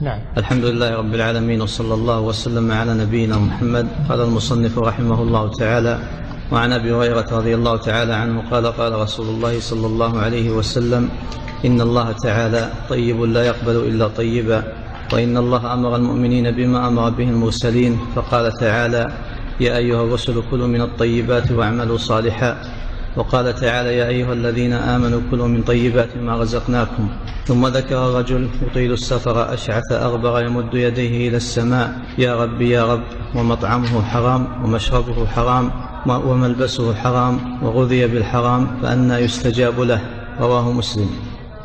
نعم. الحمد لله رب العالمين وصلى الله وسلم على نبينا محمد قال المصنف رحمه الله تعالى وعن أبي هريرة رضي الله تعالى عنه قال قال رسول الله صلى الله عليه وسلم إن الله تعالى طيب لا يقبل إلا طيبا وإن الله أمر المؤمنين بما أمر به المرسلين فقال تعالى يا أيها الرسل كلوا من الطيبات واعملوا صالحا وقال تعالى يا أيها الذين آمنوا كلوا من طيبات ما رزقناكم. ثم ذكر رجل يطيل السفر أشعث أغبر يمد يديه إلى السماء. يا رب يا رب ومطعمه حرام ومشربه حرام وملبسه حرام وغذي بالحرام فأنى يستجاب له. رواه مسلم.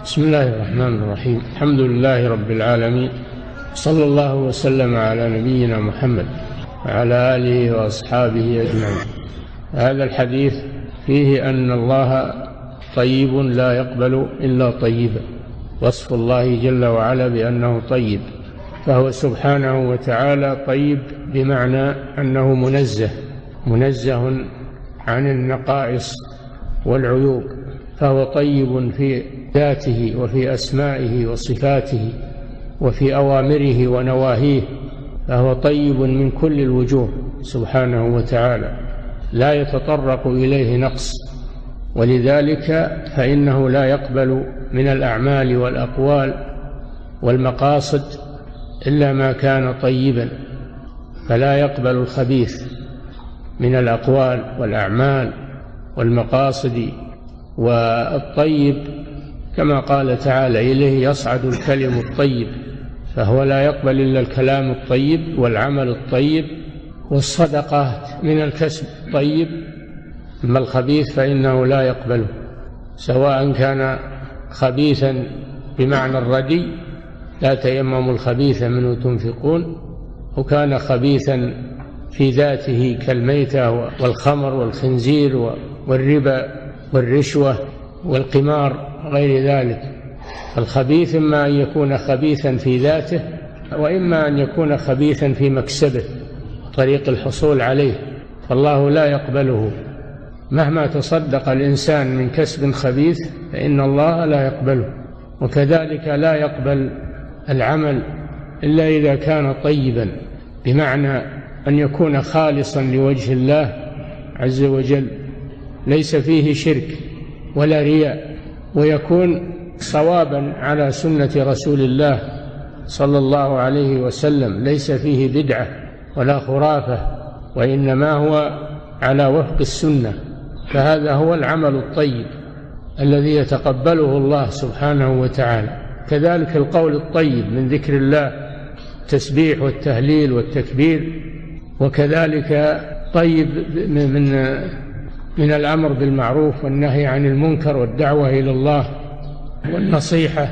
بسم الله الرحمن الرحيم. الحمد لله رب العالمين. صلى الله وسلم على نبينا محمد وعلى آله وأصحابه أجمعين. هذا الحديث فيه أن الله طيب لا يقبل إلا طيبا وصف الله جل وعلا بأنه طيب فهو سبحانه وتعالى طيب بمعنى أنه منزه منزه عن النقائص والعيوب فهو طيب في ذاته وفي أسمائه وصفاته وفي أوامره ونواهيه فهو طيب من كل الوجوه سبحانه وتعالى. لا يتطرق إليه نقص. ولذلك فإنه لا يقبل من الأعمال والأقوال والمقاصد إلا ما كان طيبا فلا يقبل الخبيث من الأقوال والأعمال والمقاصد والطيب. كما قال تعالى إليه يصعد الكلم الطيب فهو لا يقبل إلا الكلام الطيب والعمل الطيب. والصدقات من الكسب. الطيب أما الخبيث فإنه لا يقبله سواء كان خبيثا بمعنى الردي لا تيمموا الخبيث منه تنفقون وكان خبيثا في ذاته كالميتة والخمر والخنزير والربا والرشوة والقمار غير ذلك. الخبيث إما أن يكون خبيثا في ذاته وإما أن يكون خبيثا في مكسبه. طريق الحصول عليه فالله لا يقبله. مهما تصدق الإنسان من كسب خبيث فإن الله لا يقبله. وكذلك لا يقبل العمل إلا إذا كان طيبا بمعنى أن يكون خالصا لوجه الله عز وجل. ليس فيه شرك ولا رياء ويكون صوابا على سنة رسول الله صلى الله عليه وسلم. ليس فيه بدعة ولا خرافة وإنما هو على وفق السنة. فهذا هو العمل الطيب الذي يتقبله الله سبحانه وتعالى. كذلك القول الطيب من ذكر الله التسبيح والتهليل والتكبير. وكذلك طيب من من الأمر بالمعروف والنهي عن المنكر والدعوة إلى الله والنصيحة.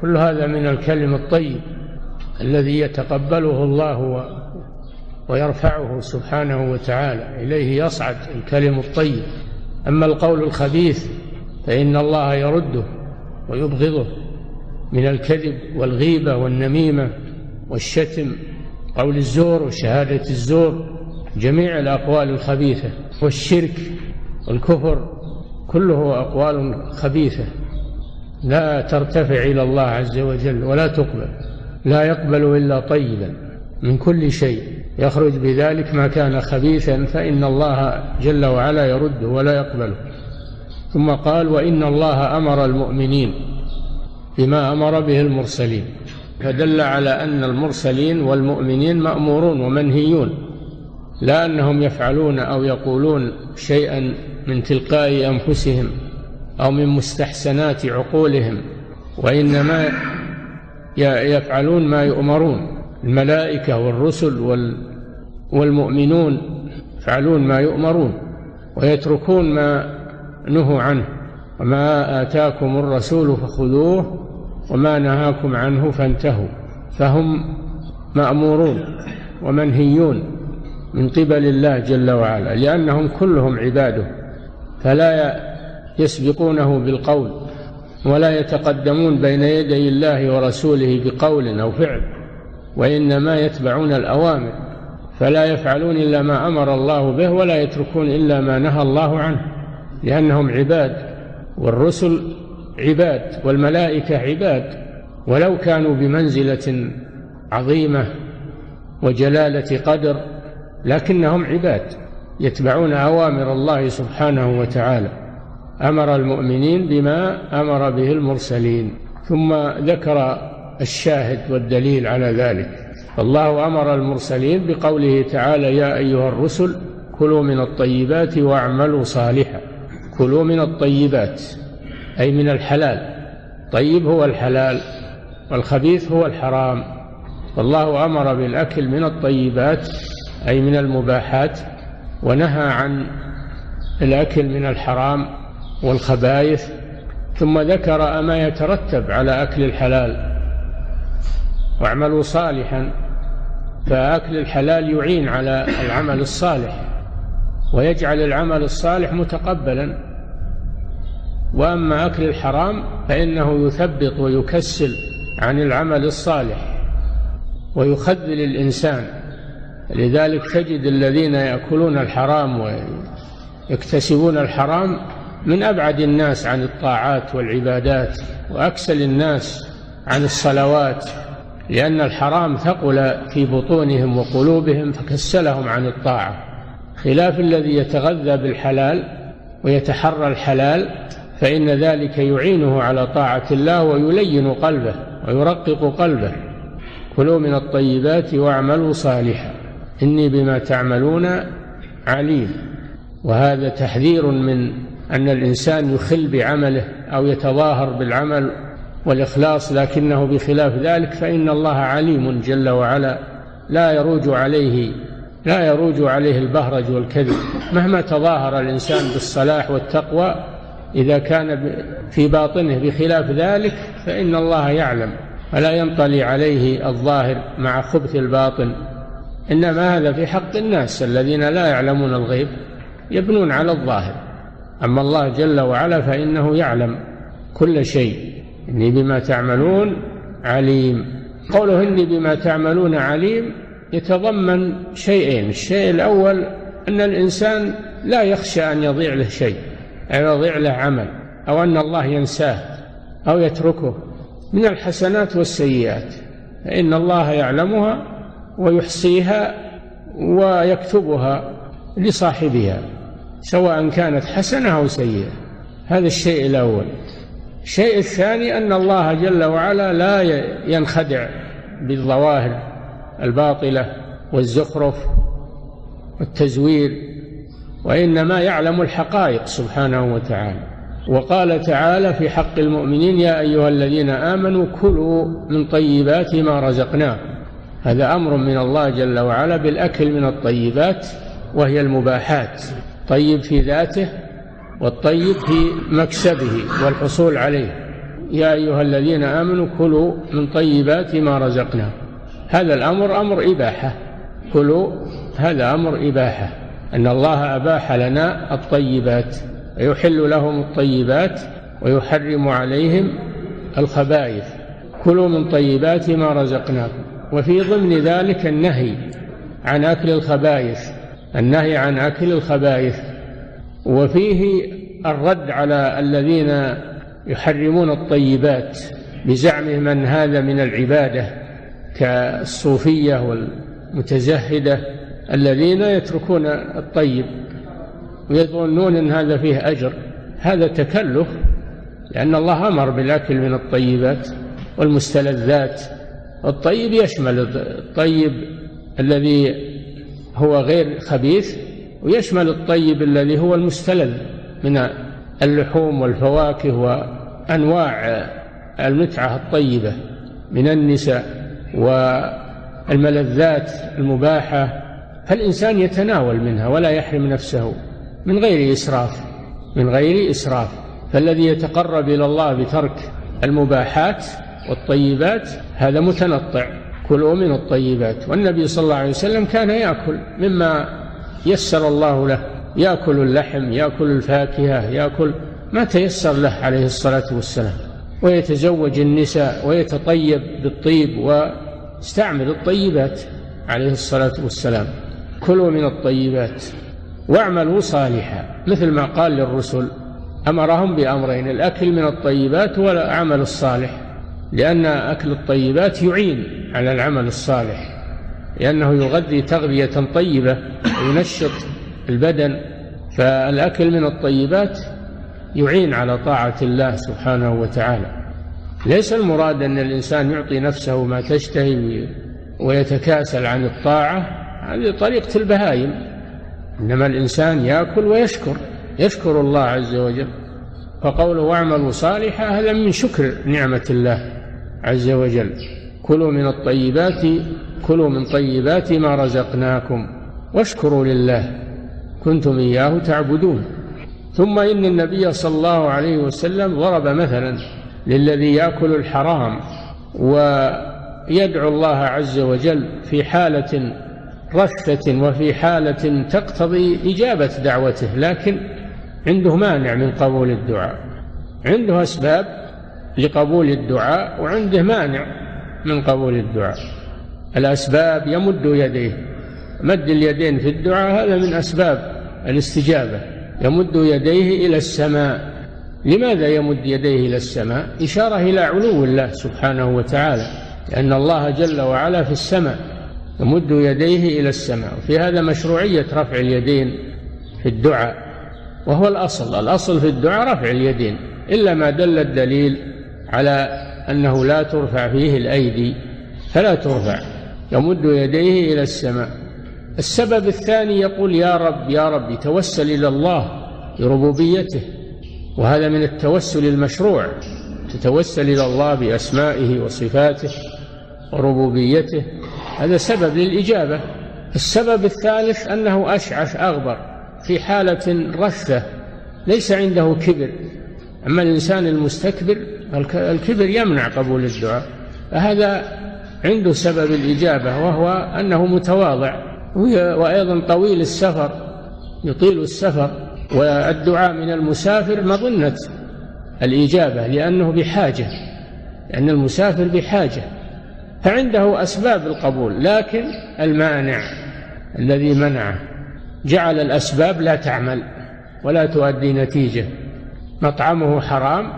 كل هذا من الكلم الطيب الذي يتقبله الله ويرفعه سبحانه وتعالى. إليه يصعد الكلم الطيب. أما القول الخبيث فإن الله يرده ويبغضه من الكذب والغيبة والنميمة والشتم. قول الزور وشهادة الزور جميع الأقوال الخبيثة والشرك والكفر كله أقوال خبيثة. لا ترتفع إلى الله عز وجل ولا تقبل. لا يقبل إلا طيبا من كل شيء. يخرج بذلك ما كان خبيثا فإن الله جل وعلا يرده ولا يقبله. ثم قال وإن الله أمر المؤمنين بما أمر به المرسلين. فدل على أن المرسلين والمؤمنين مأمورون ومنهيون لا أنهم يفعلون أو يقولون شيئا من تلقاء أنفسهم أو من مستحسنات عقولهم وإنما يفعلون ما يؤمرون. الملائكة والرسل والمؤمنون يفعلون ما يؤمرون ويتركون ما نهوا عنه. وما آتاكم الرسول فخذوه وما نهاكم عنه فانتهوا. فهم مأمورون ومنهيون من قبل الله جل وعلا لأنهم كلهم عباده. فلا يسبقونه بالقول ولا يتقدمون بين يدي الله ورسوله بقول أو فعل. وإنما يتبعون الأوامر فلا يفعلون إلا ما أمر الله به ولا يتركون إلا ما نهى الله عنه لأنهم عباد والرسل عباد والملائكة عباد ولو كانوا بمنزلة عظيمة وجلالة قدر لكنهم عباد يتبعون أوامر الله سبحانه وتعالى. أمر المؤمنين بما أمر به المرسلين. ثم ذكر الشاهد والدليل على ذلك. الله أمر المرسلين بقوله تعالى يا أيها الرسل كلوا من الطيبات واعملوا صالحا. كلوا من الطيبات أي من الحلال. طيب هو الحلال والخبيث هو الحرام. والله أمر بالأكل من الطيبات أي من المباحات ونهى عن الأكل من الحرام والخبائث ثم ذكر ما يترتب على أكل الحلال. واعملوا صالحا فأكل الحلال يعين على العمل الصالح ويجعل العمل الصالح متقبلا. وأما أكل الحرام فإنه يثبط ويكسل عن العمل الصالح ويخذل الإنسان. لذلك تجد الذين يأكلون الحرام ويكتسبون الحرام من أبعد الناس عن الطاعات والعبادات وأكسل الناس عن الصلوات. لأن الحرام ثقل في بطونهم وقلوبهم فكسلهم عن الطاعة. خلاف الذي يتغذى بالحلال ويتحرى الحلال فإن ذلك يعينه على طاعة الله ويلين قلبه ويرقق قلبه. كلوا من الطيبات واعملوا صالحا. إني بما تعملون عليم. وهذا تحذير من أن الإنسان يخل بعمله أو يتظاهر بالعمل والإخلاص لكنه بخلاف ذلك فإن الله عليم جل وعلا. لا يروج عليه لا يروج عليه البهرج والكذب. مهما تظاهر الإنسان بالصلاح والتقوى إذا كان في باطنه بخلاف ذلك فإن الله يعلم. ولا ينطلي عليه الظاهر مع خبث الباطن. إنما هذا في حق الناس الذين لا يعلمون الغيب يبنون على الظاهر. أما الله جل وعلا فإنه يعلم كل شيء. إني بما تعملون عليم. قوله إني بما تعملون عليم يتضمن شيئين. الشيء الأول أن الإنسان لا يخشى أن يضيع له شيء أو يضيع له عمل أو أن الله ينساه أو يتركه. من الحسنات والسيئات فإن الله يعلمها ويحصيها ويكتبها لصاحبها سواء كانت حسنة أو سيئة. هذا الشيء الأول. الشيء الثاني أن الله جل وعلا لا ينخدع بالظواهر الباطلة والزخرف والتزوير وإنما يعلم الحقائق سبحانه وتعالى. وقال تعالى في حق المؤمنين يا أيها الذين آمنوا كلوا من طيبات ما رزقناكم. هذا أمر من الله جل وعلا بالأكل من الطيبات وهي المباحات. طيب في ذاته؟ والطيب في مكسبه والحصول عليه. يا أيها الذين آمنوا كلوا من طيبات ما رزقناكم. هذا الأمر أمر إباحة. كلوا هذا أمر إباحة. أن الله أباح لنا الطيبات ويحل لهم الطيبات ويحرم عليهم الخبائث. كلوا من طيبات ما رزقناكم. وفي ضمن ذلك النهي عن أكل الخبائث. النهي عن أكل الخبائث. وفيه الرد على الذين يحرمون الطيبات بزعمهم أن هذا من العبادة كالصوفية والمتزهدة الذين يتركون الطيب ويظنون أن هذا فيه أجر. هذا تكلف لأن الله أمر بالأكل من الطيبات والمستلذات. الطيب يشمل الطيب الذي هو غير خبيث ويشمل الطيب الذي هو المستلذ من اللحوم والفواكه وأنواع المتعة الطيبة من النساء والملذات المباحة. فالإنسان يتناول منها ولا يحرم نفسه من غير إسراف من غير إسراف. فالذي يتقرب إلى الله بترك المباحات والطيبات هذا متنطع كلوا من الطيبات. والنبي صلى الله عليه وسلم كان يأكل مما يسر الله له. يأكل اللحم يأكل الفاكهة يأكل ما تيسر له عليه الصلاة والسلام. ويتزوج النساء ويتطيب بالطيب واستعمل الطيبات عليه الصلاة والسلام. كلوا من الطيبات واعملوا صالحا. مثل ما قال للرسل أمرهم بأمرين الأكل من الطيبات والعمل الصالح لأن أكل الطيبات يعين على العمل الصالح. لأنه يغذي تغذية طيبة وينشط البدن فالأكل من الطيبات يعين على طاعة الله سبحانه وتعالى. ليس المراد أن الإنسان يعطي نفسه ما تشتهي ويتكاسل عن الطاعة هذه طريقة البهايم إنما الإنسان يأكل ويشكر يشكر الله عز وجل. فقوله واعملوا صالحا هذا من شكر نعمة الله عز وجل. كلوا من الطيبات كلوا من طيبات ما رزقناكم واشكروا لله. كنتم إياه تعبدون. ثم إن النبي صلى الله عليه وسلم ضرب مثلا للذي يأكل الحرام ويدعو الله عز وجل في حالة رثة وفي حالة تقتضي إجابة دعوته لكن عنده مانع من قبول الدعاء. عنده أسباب لقبول الدعاء وعنده مانع من قبول الدعاء. الأسباب يمد يديه. مد اليدين في الدعاء هذا من أسباب الاستجابة. يمد يديه إلى السماء. لماذا يمد يديه إلى السماء؟ إشارة إلى علو الله سبحانه وتعالى لأن الله جل وعلا في السماء. يمد يديه إلى السماء. وفي هذا مشروعية رفع اليدين في الدعاء. وهو الأصل. الأصل في الدعاء رفع اليدين. إلا ما دل الدليل على أنه لا ترفع فيه الأيدي فلا ترفع. يمد يديه إلى السماء. السبب الثاني يقول يا رب يا رب يتوسل إلى الله بربوبيته وهذا من التوسل المشروع. تتوسل إلى الله بأسمائه وصفاته وربوبيته. هذا سبب للإجابة. السبب الثالث أنه أشعث أغبر في حالة رثة ليس عنده كبر. أما الإنسان المستكبر الكبر يمنع قبول الدعاء. فهذا عنده سبب الإجابة وهو أنه متواضع. وأيضا طويل السفر يطيل السفر والدعاء من المسافر مظنة الإجابة لأنه بحاجة لأن المسافر بحاجة. فعنده أسباب القبول لكن المانع الذي منعه. جعل الأسباب لا تعمل ولا تؤدي نتيجة. مطعمه حرام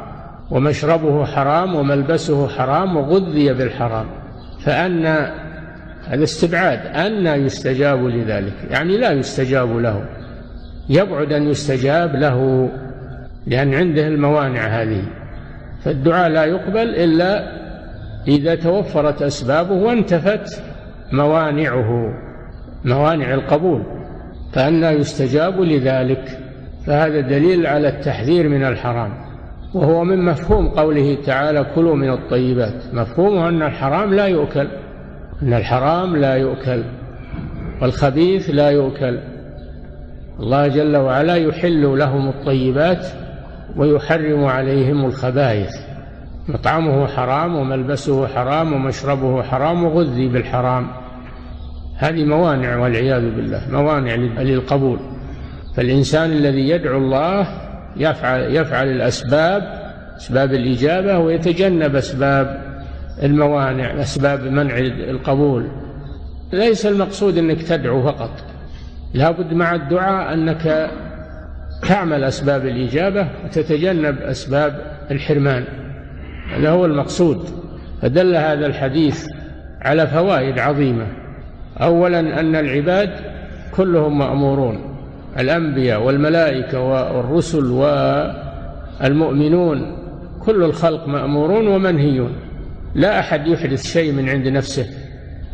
ومشربه حرام وملبسه حرام وغذي بالحرام. فأن هذا استبعاد أن يستجاب لذلك يعني لا يستجاب له يبعد أن يستجاب له لأن عنده الموانع هذه. فالدعاء لا يقبل إلا إذا توفرت أسبابه وانتفت موانعه موانع القبول فأنا يستجاب لذلك. فهذا دليل على التحذير من الحرام. وهو من مفهوم قوله تعالى كلوا من الطيبات مفهومه أن الحرام لا يؤكل. أن الحرام لا يؤكل. والخبيث لا يؤكل. الله جل وعلا يحل لهم الطيبات ويحرم عليهم الخبائث. مطعمه حرام وملبسه حرام ومشربه حرام وغذي بالحرام. هذه موانع والعياذ بالله موانع للقبول. فالإنسان الذي يدعو الله يفعل يفعل الأسباب أسباب الإجابة ويتجنب أسباب الموانع أسباب منع القبول. ليس المقصود أنك تدعو فقط. لا بد مع الدعاء أنك تعمل أسباب الإجابة وتتجنب أسباب الحرمان. هذا هو المقصود. فدل هذا الحديث على فوائد عظيمة. أولا أن العباد كلهم مأمورون. الأنبياء والملائكة والرسل والمؤمنون كل الخلق مأمورون ومنهيون. لا أحد يحدث شيء من عند نفسه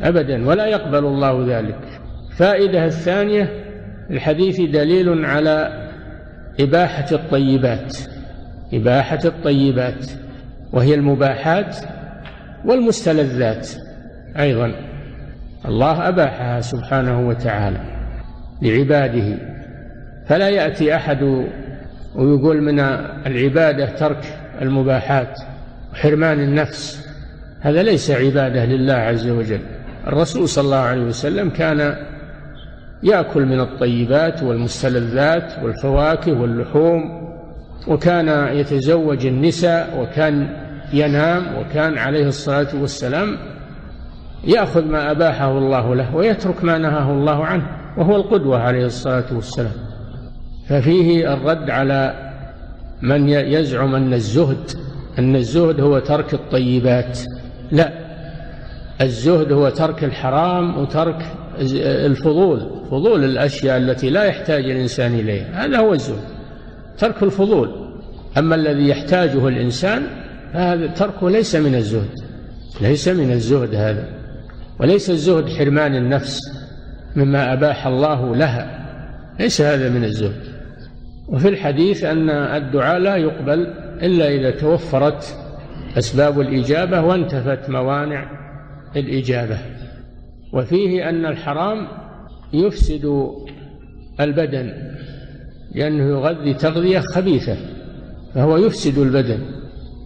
أبدا ولا يقبل الله ذلك. فائدة الثانية الحديث دليل على إباحة الطيبات. إباحة الطيبات وهي المباحات والمستلذات أيضا. الله أباحها سبحانه وتعالى لعباده. فلا يأتي أحد ويقول من العبادة ترك المباحات وحرمان النفس. هذا ليس عبادة لله عز وجل. الرسول صلى الله عليه وسلم كان يأكل من الطيبات والمستلذات والفواكه واللحوم وكان يتزوج النساء وكان ينام وكان عليه الصلاة والسلام يأخذ ما أباحه الله له ويترك ما نهاه الله عنه وهو القدوة عليه الصلاة والسلام. ففيه الرد على من يزعم أن الزهد أن الزهد هو ترك الطيبات. لا الزهد هو ترك الحرام وترك الفضول فضول الأشياء التي لا يحتاج الإنسان إليها. هذا هو الزهد ترك الفضول. أما الذي يحتاجه الإنسان فهذا تركه ليس من الزهد ليس من الزهد هذا. وليس الزهد حرمان النفس مما أباح الله لها ليس هذا من الزهد. وفي الحديث أن الدعاء لا يقبل إلا إذا توفرت أسباب الإجابة وانتفت موانع الإجابة. وفيه أن الحرام يفسد البدن لأنه يغذي تغذية خبيثة فهو يفسد البدن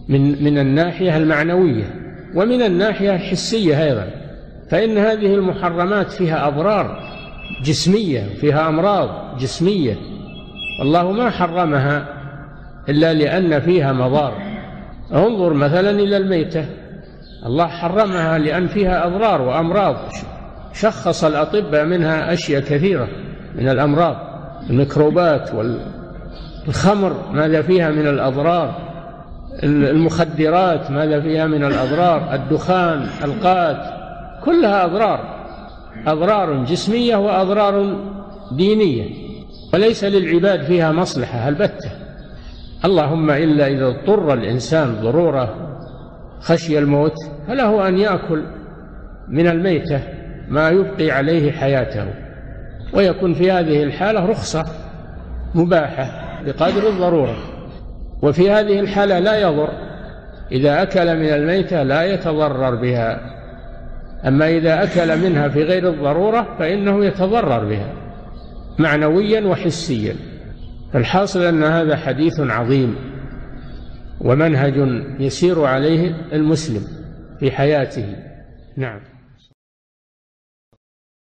من من الناحية المعنوية ومن الناحية الحسية أيضا. فإن هذه المحرمات فيها أضرار جسمية فيها أمراض جسمية الله ما حرمها إلا لأن فيها مضار. انظر مثلا إلى الميتة. الله حرمها لأن فيها أضرار وأمراض. شخص الأطباء منها أشياء كثيرة من الأمراض الميكروبات والخمر ماذا فيها من الأضرار؟ المخدرات ماذا فيها من الأضرار؟ الدخان القات كلها أضرار. أضرار جسمية وأضرار دينية. وليس للعباد فيها مصلحة البتة اللهم إلا إذا اضطر الإنسان ضرورة خشي الموت فله أن يأكل من الميتة ما يبقي عليه حياته. ويكون في هذه الحالة رخصة مباحة بقدر الضرورة. وفي هذه الحالة لا يضر إذا أكل من الميتة لا يتضرر بها. أما إذا أكل منها في غير الضرورة فإنه يتضرر بها. معنويا وحسيا. فالحاصل أن هذا حديث عظيم ومنهج يسير عليه المسلم في حياته. نعم.